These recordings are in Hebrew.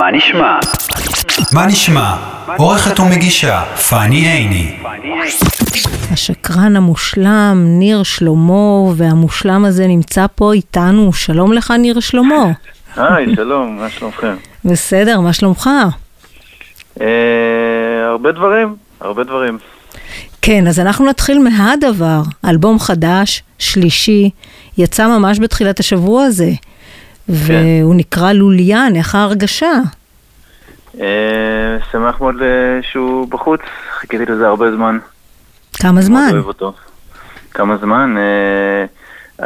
מה נשמע? מה נשמע? עורכת ומגישה, פאני עיני. השקרן המושלם, ניר שלמה, והמושלם הזה נמצא פה איתנו. שלום לך, ניר שלמה. היי, שלום, מה שלומכם? בסדר, מה שלומך? אה, הרבה דברים, הרבה דברים. כן, אז אנחנו נתחיל מהדבר. אלבום חדש, שלישי, יצא ממש בתחילת השבוע הזה. והוא נקרא לוליאן, איך ההרגשה? אה, שמח מאוד אה, שהוא בחוץ, חיכיתי לזה הרבה זמן. כמה זמן? מאוד אוהב אותו. כמה זמן? אה,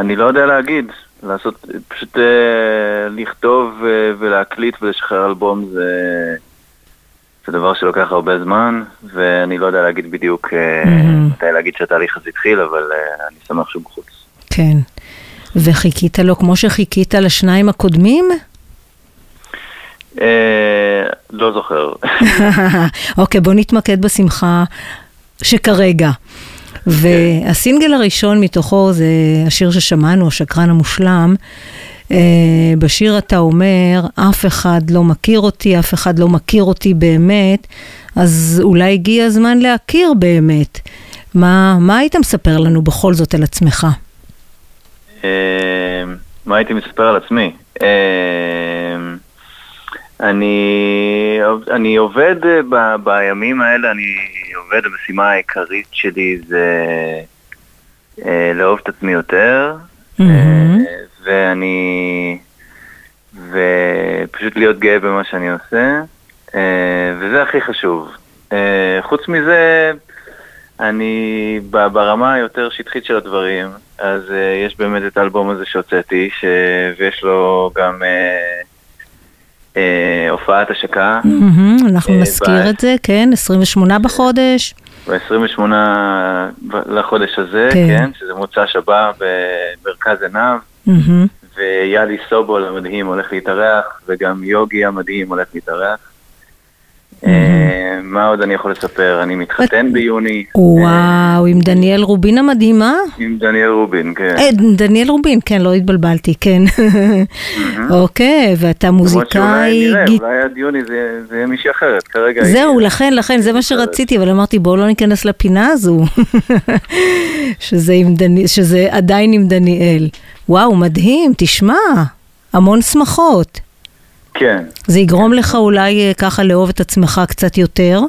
אני לא יודע להגיד. לעשות, פשוט לכתוב ולהקליט ולשחרר אלבום זה, זה דבר שלוקח הרבה זמן, ואני לא יודע להגיד בדיוק. מתי להגיד שהתהליך הזה התחיל, אבל אה, אני שמח שהוא בחוץ. כן. וחיכית לו כמו שחיכית לשניים הקודמים? אה, לא זוכר. אוקיי, בוא נתמקד בשמחה שכרגע. והסינגל הראשון מתוכו זה השיר ששמענו, השקרן המושלם. אה, בשיר אתה אומר, אף אחד לא מכיר אותי, אף אחד לא מכיר אותי באמת, אז אולי הגיע הזמן להכיר באמת. מה, מה היית מספר לנו בכל זאת על עצמך? אה, מה הייתי מספר על עצמי? אה, אני, אני עובד אה, ב, בימים האלה, אני עובד, המשימה העיקרית שלי זה אה, לאהוב את עצמי יותר, אה, מהמם. ואני, ופשוט להיות גאה במה שאני עושה, אה, וזה הכי חשוב. אה, חוץ מזה, אני ברמה היותר שטחית של הדברים, אז uh, יש באמת את האלבום הזה שהוצאתי, ש... ויש לו גם uh, uh, הופעת השקה מהמם, אנחנו אה, נזכיר ב- את זה, כן, 28 בחודש. ב-28 לחודש הזה, כן. כן. שזה מוצ"ש הבא במרכז עיניו, מהמם. ויאלי סובול המדהים הולך להתארח, וגם יוגי המדהים הולך להתארח. אה, מה עוד אני יכול לספר? אני מתחתן ביוני. וואו, עם דניאל רובין המדהימה? עם דניאל רובין, כן. אה, דניאל רובין, כן, לא התבלבלתי, כן. אוקיי, ואתה למרות שאולי מוזיקאי... נראה, אולי עד יוני זה יהיה מישהי אחרת, כרגע... זהו, לכן, לכן, זה מה שרציתי, אבל אמרתי, בואו לא ניכנס לפינה הזו, שזה עדיין עם דניאל. וואו, מדהים, תשמע, המון שמחות. כן, זה יגרום לך אולי אה, ככה לאהוב את עצמך קצת יותר,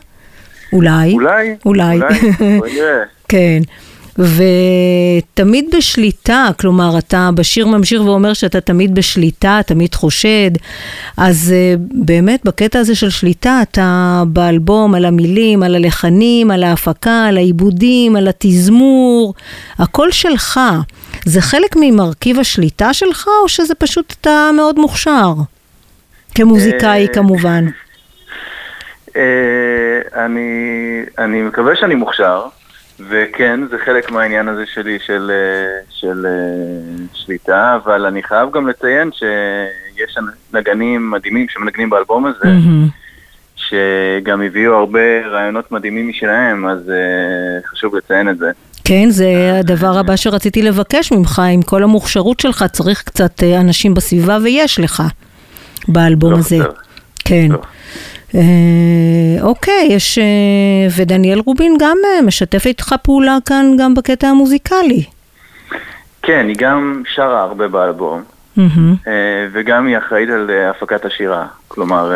אולי. אולי, אולי. נראה. כן. ותמיד בשליטה, כלומר, אתה בשיר ממשיך ואומר שאתה תמיד בשליטה, תמיד חושד, אז uh, באמת בקטע הזה של שליטה, אתה באלבום, על המילים, על הלחנים, על ההפקה, על העיבודים, על התזמור, הכל שלך. זה חלק ממרכיב השליטה שלך, או שזה פשוט אתה מאוד מוכשר? כמוזיקאי אה, כמובן. אה, אני, אני מקווה שאני מוכשר, וכן, זה חלק מהעניין הזה שלי של, אה, של שליטה, אבל אני חייב גם לציין שיש נגנים מדהימים שמנגנים באלבום הזה. שגם הביאו הרבה רעיונות מדהימים משלהם, אז אה, חשוב לציין את זה. כן, זה הדבר הבא שרציתי לבקש ממך, עם כל המוכשרות שלך, צריך קצת אנשים בסביבה, ויש לך באלבום לא הזה. חסר. כן. לא. אה, אוקיי, יש... אה, ודניאל רובין גם אה, משתף איתך פעולה כאן גם בקטע המוזיקלי. כן, היא גם שרה הרבה באלבום. וגם היא אחראית על הפקת השירה. כלומר,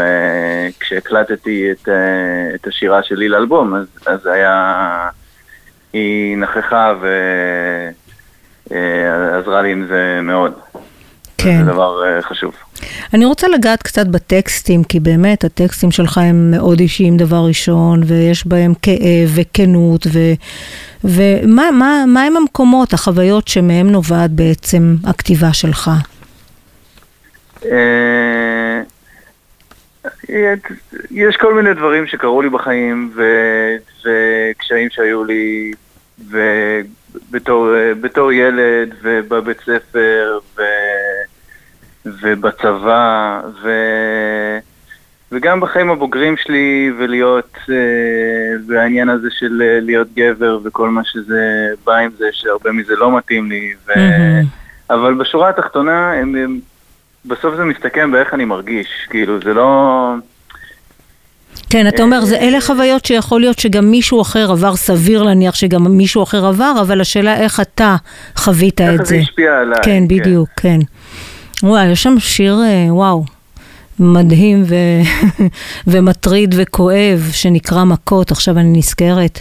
כשהקלטתי את, את השירה שלי לאלבום, אז, אז היה... היא נכחה ועזרה לי עם זה מאוד. כן. זה דבר אה, חשוב. אני רוצה לגעת קצת בטקסטים, כי באמת הטקסטים שלך הם מאוד אישיים דבר ראשון, ויש בהם כאב וכנות, ו... ומה מה, מה הם המקומות, החוויות שמהם נובעת בעצם הכתיבה שלך? אה, יש כל מיני דברים שקרו לי בחיים ו- וקשיים שהיו לי ובתור בתור ילד ובבית ספר ובצבא ו... וגם בחיים הבוגרים שלי ולהיות, אה, והעניין הזה של אה, להיות גבר וכל מה שזה בא עם זה, שהרבה מזה לא מתאים לי, ו... מהמם. אבל בשורה התחתונה הם, הם בסוף זה מסתכם באיך אני מרגיש, כאילו זה לא... כן, אתה אומר, זה אלה חוויות שיכול להיות שגם מישהו אחר עבר, סביר להניח שגם מישהו אחר עבר, אבל השאלה איך אתה חווית איך את זה זה. השפיע עליי, כן, כן. בדיוק, כן. וואי, יש שם שיר, אה, וואו, מדהים ו... ומטריד וכואב, שנקרא מכות, עכשיו אני נזכרת.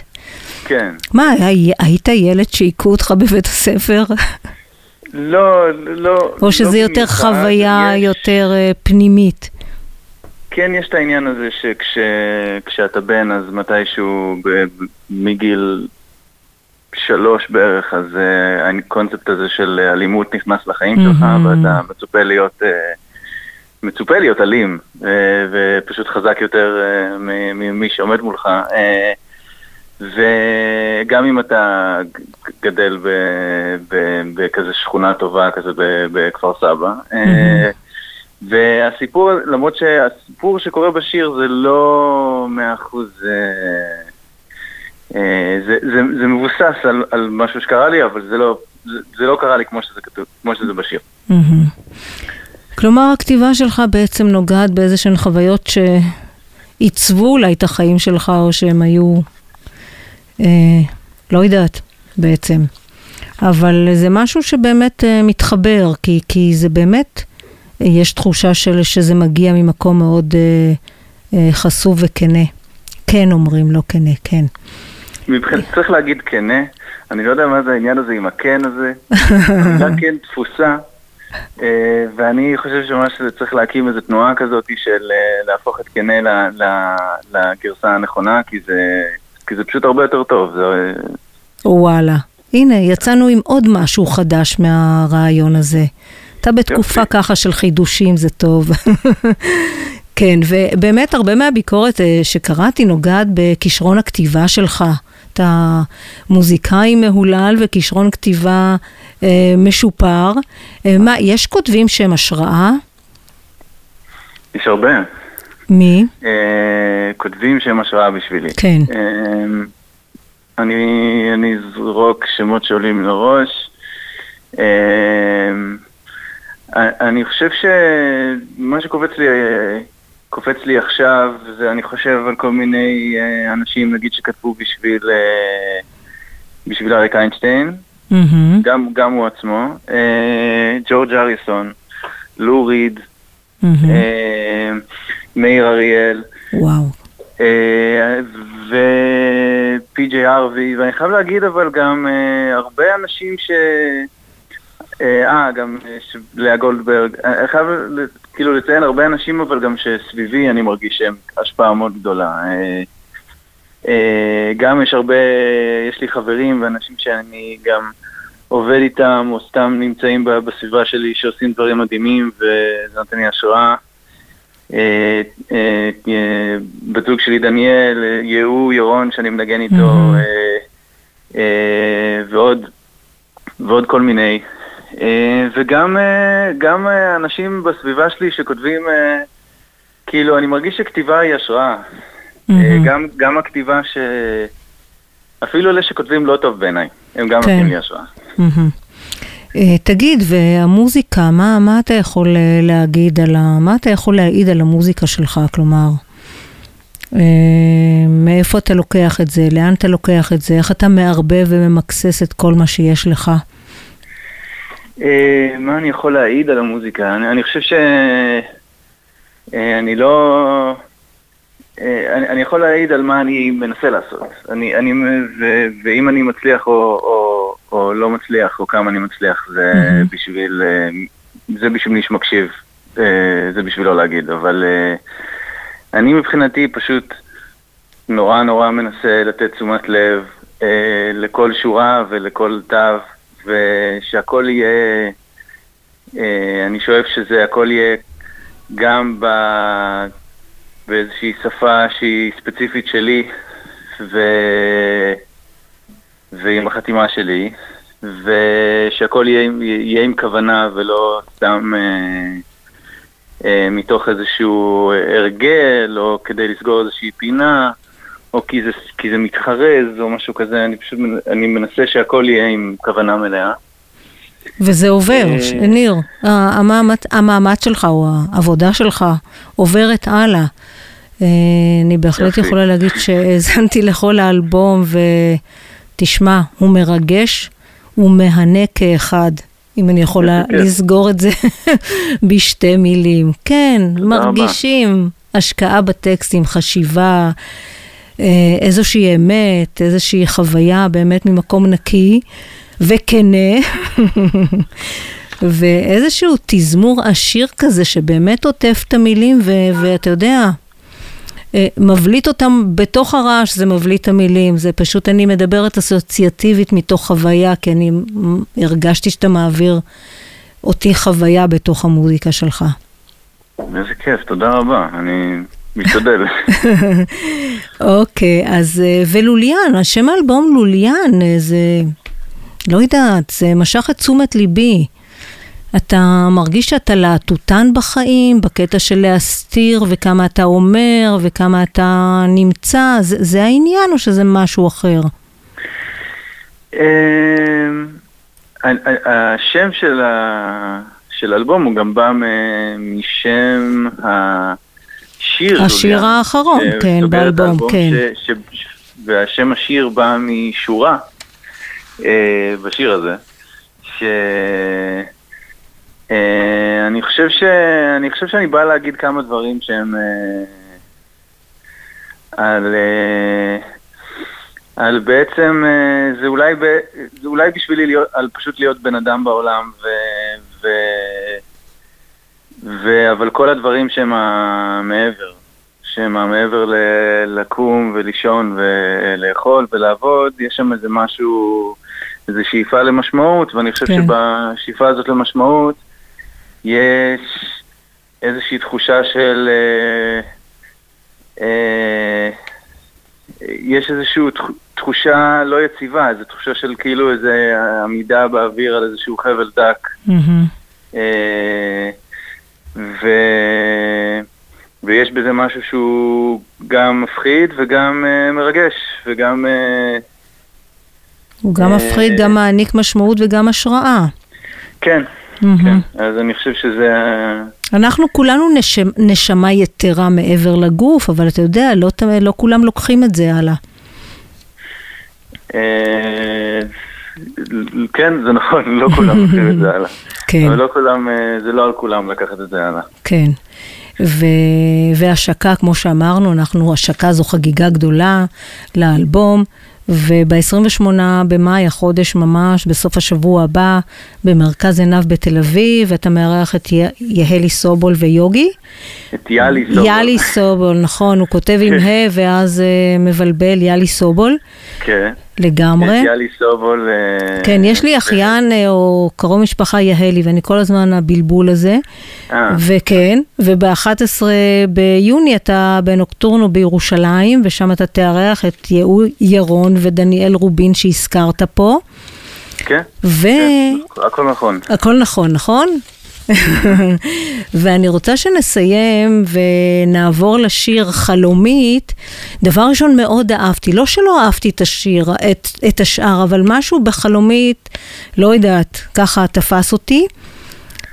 כן. מה, היה- היית ילד שהיכו אותך בבית הספר? לא, לא... או שזה לא יותר במיוחד, חוויה יש- יותר אה, פנימית? כן, יש את העניין הזה שכשאתה בן, אז מתישהו ב- מגיל שלוש בערך, אז אה, הקונספט הזה של אלימות נכנס לחיים שלך, מהמם. ואתה מצופה להיות... אה, מצופה להיות אלים, אה, ופשוט חזק יותר אה, מ- ממי שעומד מולך. אה, וגם אם אתה גדל בכזה שכונה טובה, כזה בכפר סבא. אה, והסיפור, למרות שהסיפור שקורה בשיר זה לא מאה אחוז, אה, אה, זה, זה, זה מבוסס על, על משהו שקרה לי, אבל זה לא, זה, זה לא קרה לי כמו שזה כתוב, כמו שזה בשיר. כלומר, הכתיבה שלך בעצם נוגעת באיזה שהן חוויות שעיצבו אולי את החיים שלך, או שהם היו, אה, לא יודעת, בעצם. אבל זה משהו שבאמת אה, מתחבר, כי, כי זה באמת, אה, יש תחושה של, שזה מגיע ממקום מאוד אה, אה, חשוף וכנה. כן אומרים, לא כנה, כן. מבחינת, צריך להגיד כנה, אני לא יודע מה זה העניין הזה עם הכן הזה, המילה כן תפוסה, אה, ואני חושב שממש צריך להקים איזו תנועה כזאת של אה, להפוך את כנה ל- ל- לגרסה הנכונה, כי זה, כי זה פשוט הרבה יותר טוב. זה, וואלה. הנה, יצאנו עם עוד משהו חדש מהרעיון הזה. אתה בתקופה יופי. ככה של חידושים, זה טוב. כן, ובאמת הרבה מהביקורת אה, שקראתי נוגעת בכישרון הכתיבה שלך. אתה מוזיקאי מהולל וכישרון כתיבה אה, משופר. אה, מה, יש כותבים שהם השראה? יש הרבה. מי? אה, כותבים שהם השראה בשבילי. כן. אה, אני, אני אזרוק שמות שעולים לראש. אה, אני חושב שמה שקופץ לי, אה, קופץ לי עכשיו, זה אני חושב על כל מיני אה, אנשים, נגיד, שכתבו בשביל, אה, בשביל אריק איינשטיין, מהמם, גם, גם הוא עצמו, אה, ג'ורג' אריסון, לו ריד, מהמם. אה, מאיר אריאל, וואו. אה, ופי.ג'יי ארווי, ואני חייב להגיד אבל גם אה, הרבה אנשים ש... אה, אה, גם אה, לאה גולדברג, אה, אני חייב כאילו לציין הרבה אנשים אבל גם שסביבי אני מרגיש שהם השפעה מאוד גדולה. אה, אה, גם יש הרבה, יש לי חברים ואנשים שאני גם עובד איתם או סתם נמצאים בסביבה שלי שעושים דברים מדהימים וזה נותן לי השראה. אה, בת זוג שלי דניאל, יהוא, ירון שאני מנגן איתו, ועוד, ועוד כל מיני. אה, וגם אה, גם אה, אנשים בסביבה שלי שכותבים, כאילו, אני מרגיש שכתיבה היא השראה. אה. גם, גם הכתיבה ש... אפילו אלה שכותבים לא טוב בעיניי, הם גם כן. נותנים לי השראה. אה, תגיד, והמוזיקה, מה, מה אתה יכול להגיד על ה... מה אתה יכול להעיד על המוזיקה שלך? כלומר, אה, מאיפה אתה לוקח את זה? לאן אתה לוקח את זה? איך אתה מערבב וממקסס את כל מה שיש לך? אה, מה אני יכול להעיד על המוזיקה? אני, אני חושב ש... אה, אני לא... אה, אני, אני יכול להעיד על מה אני מנסה לעשות. אני, אני, ו, ואם אני מצליח או, או, או לא מצליח, או כמה אני מצליח, זה מהמם. בשביל... אה, זה בשביל מי שמקשיב. אה, זה בשבילו להגיד. אבל אה, אני מבחינתי פשוט נורא נורא מנסה לתת תשומת לב אה, לכל שורה ולכל תו, ושהכל יהיה, אה, אני שואף שזה הכל יהיה גם ב, באיזושהי שפה שהיא ספציפית שלי, ו, ועם החתימה שלי, ושהכל יהיה, יהיה עם כוונה ולא סתם אה, אה, מתוך איזשהו הרגל, או כדי לסגור איזושהי פינה. או כי זה, כי זה מתחרז או משהו כזה, אני פשוט אני מנסה שהכל יהיה עם כוונה מלאה. וזה עובר, אה, ניר, ה- המאמץ, המאמץ שלך או העבודה שלך עוברת הלאה. אה, אני בהחלט. יכולה להגיד שהאזנתי לכל האלבום, ותשמע, הוא מרגש, הוא מהנה כאחד. אם אני יכולה כיף. לסגור את זה בשתי מילים. כן. מרגישים השקעה בטקסטים, חשיבה, איזושהי אמת, איזושהי חוויה באמת ממקום נקי וכנה, ואיזשהו תזמור עשיר כזה שבאמת עוטף את המילים, ו- ואתה יודע, אה, מבליט אותם בתוך הרעש, זה מבליט את המילים, זה פשוט, אני מדברת אסוציאטיבית מתוך חוויה, כי אני הרגשתי שאתה מעביר אותי חוויה בתוך המוזיקה שלך. איזה כיף, תודה רבה, אני משתדל. אוקיי, אז אה, ולוליאן, השם האלבום לוליאן, אה, זה, לא יודעת, זה משך את תשומת ליבי. אתה מרגיש שאתה להטוטן בחיים, בקטע של להסתיר וכמה אתה אומר וכמה אתה נמצא, זה, זה העניין או שזה משהו אחר? אמ, ה- ה- השם של ה- של האלבום הוא גם בא משם השיר. השיר לוליאן, האחרון, שסוגר כן, את באלבום, האלבום, כן. ש- ש- והשם השיר בא משורה אה, בשיר הזה, ש... אה, אני חושב ש... אני חושב שאני בא להגיד כמה דברים שהם אה, על... אה, על בעצם, אה, זה אולי, ב, זה אולי בשבילי להיות, על פשוט להיות בן אדם בעולם, ו, ו, ו, אבל כל הדברים שהם המעבר, שהם המעבר ל, לקום ולישון ולאכול ולעבוד, יש שם איזה משהו, איזו שאיפה למשמעות, ואני חושב כן. שבשאיפה הזאת למשמעות יש איזושהי תחושה של... אה, אה, יש איזושהי תח- תחושה לא יציבה, איזו תחושה של כאילו איזה עמידה באוויר על איזשהו חבל דק. מהמם. אה, ו... ויש בזה משהו שהוא גם מפחיד וגם אה, מרגש, וגם... אה, הוא גם אה, מפחיד, גם מעניק משמעות וגם השראה. כן, מהמם. כן. אז אני חושב שזה... אנחנו כולנו נשם, נשמה יתרה מעבר לגוף, אבל אתה יודע, לא, לא כולם לוקחים את זה הלאה. אה, כן, זה נכון, לא כולם לוקחים את זה הלאה. כן. אבל לא כולם, אה, זה לא על כולם לקחת את זה הלאה. כן. ו... והשקה, כמו שאמרנו, אנחנו, השקה זו חגיגה גדולה לאלבום, וב-28 במאי, החודש ממש, בסוף השבוע הבא, במרכז עיניו בתל אביב, אתה מארח את יה- יהלי סובול ויוגי. את יאלי סובול. יאלי סובול, נכון, הוא כותב עם כן. ה' ואז uh, מבלבל, יאלי סובול, כן. לגמרי. יאלי סובול. אה, כן, יש לי אחיין אה, או קרוב משפחה יהלי, ואני כל הזמן הבלבול הזה. אה, וכן, וב-11 ביוני אתה בנוקטורנו בירושלים, ושם אתה תארח את ירון ודניאל רובין שהזכרת פה. כן. ו... כן, הכל נכון. הכל נכון, נכון? ואני רוצה שנסיים ונעבור לשיר חלומית. דבר ראשון, מאוד אהבתי. לא שלא אהבתי את השיר, את, את השאר, אבל משהו בחלומית, לא יודעת, ככה תפס אותי.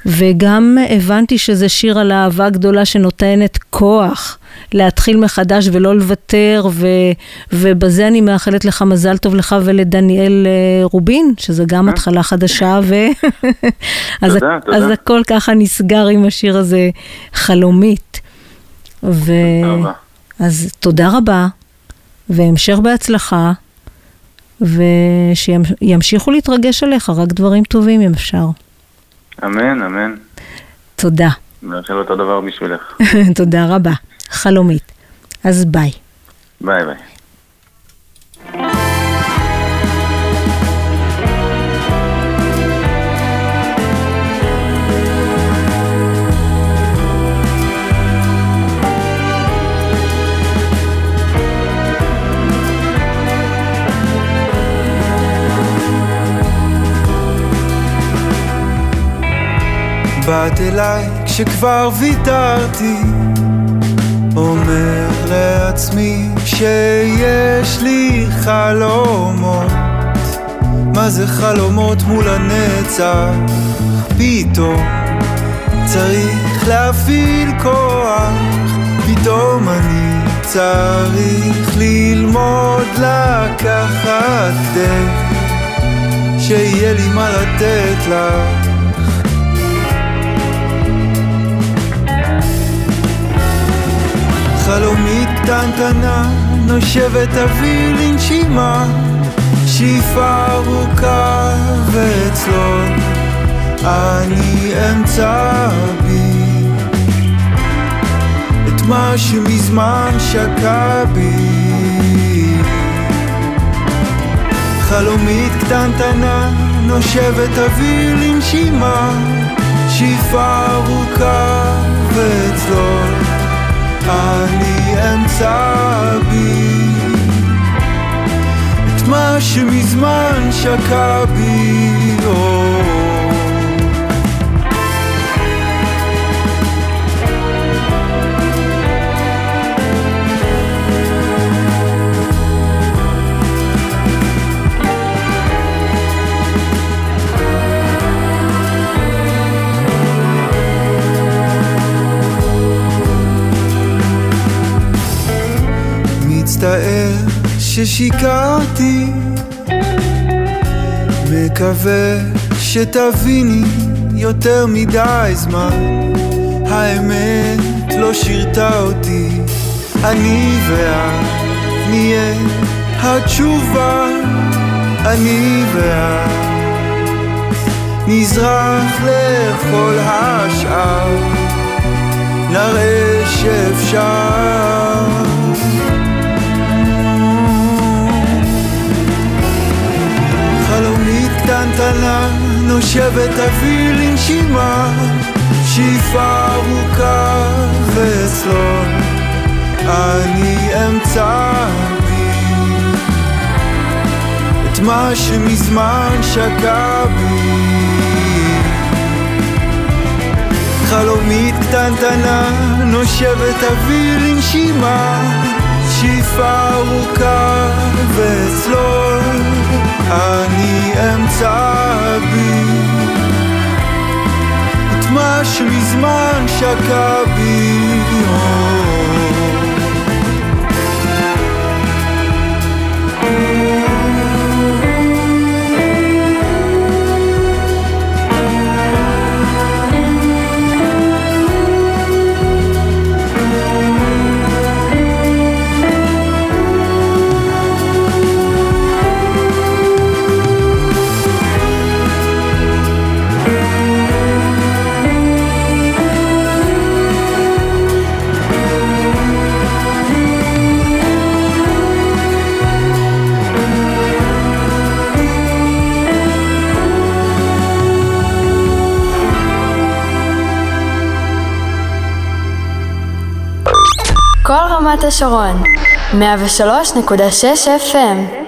וגם הבנתי שזה שיר על אהבה גדולה שנותנת כוח להתחיל מחדש ולא לוותר, ו, ובזה אני מאחלת לך מזל טוב לך ולדניאל אה, רובין, שזה גם התחלה חדשה, ו... אז, תודה, הכ- תודה. אז הכל ככה נסגר עם השיר הזה, חלומית. ו... תודה. אז תודה רבה, והמשך בהצלחה, ושימשיכו להתרגש עליך, רק דברים טובים אם אפשר. אמן, אמן. תודה. מאחל אותו דבר בשבילך. תודה רבה. חלומית. אז ביי. ביי ביי. באת אליי כשכבר ויתרתי לעצמי שיש לי חלומות מה זה חלומות מול הנצח? פתאום צריך להפעיל כוח, פתאום אני צריך ללמוד לקחת דרך, שיהיה לי מה לתת לך. חלומית קטנטנה, נושבת אוויר לנשימה, שאיפה ארוכה ואצלו. אני אמצא בי. את מה שמזמן שקע בי. חלומית קטנטנה, נושבת אוויר לנשימה, שאיפה ארוכה ואצלו אני אמצא בי את מה שמזמן שקע בי. ששיקרתי. מקווה שתביני יותר מדי זמן. האמת לא שירתה אותי. אני ואת נהיה התשובה. אני ואת נזרח לכל השאר. נראה שאפשר קטנטנה, נושבת אוויר לנשימה, שאיפה ארוכה ואצלו אני אמצא בי את מה שמזמן שקע בי. חלומית קטנטנה, נושבת אוויר לנשימה, שאיפה ארוכה ואצלו בי את מה שמזמן שקע בי רמת השרון, 103.6 FM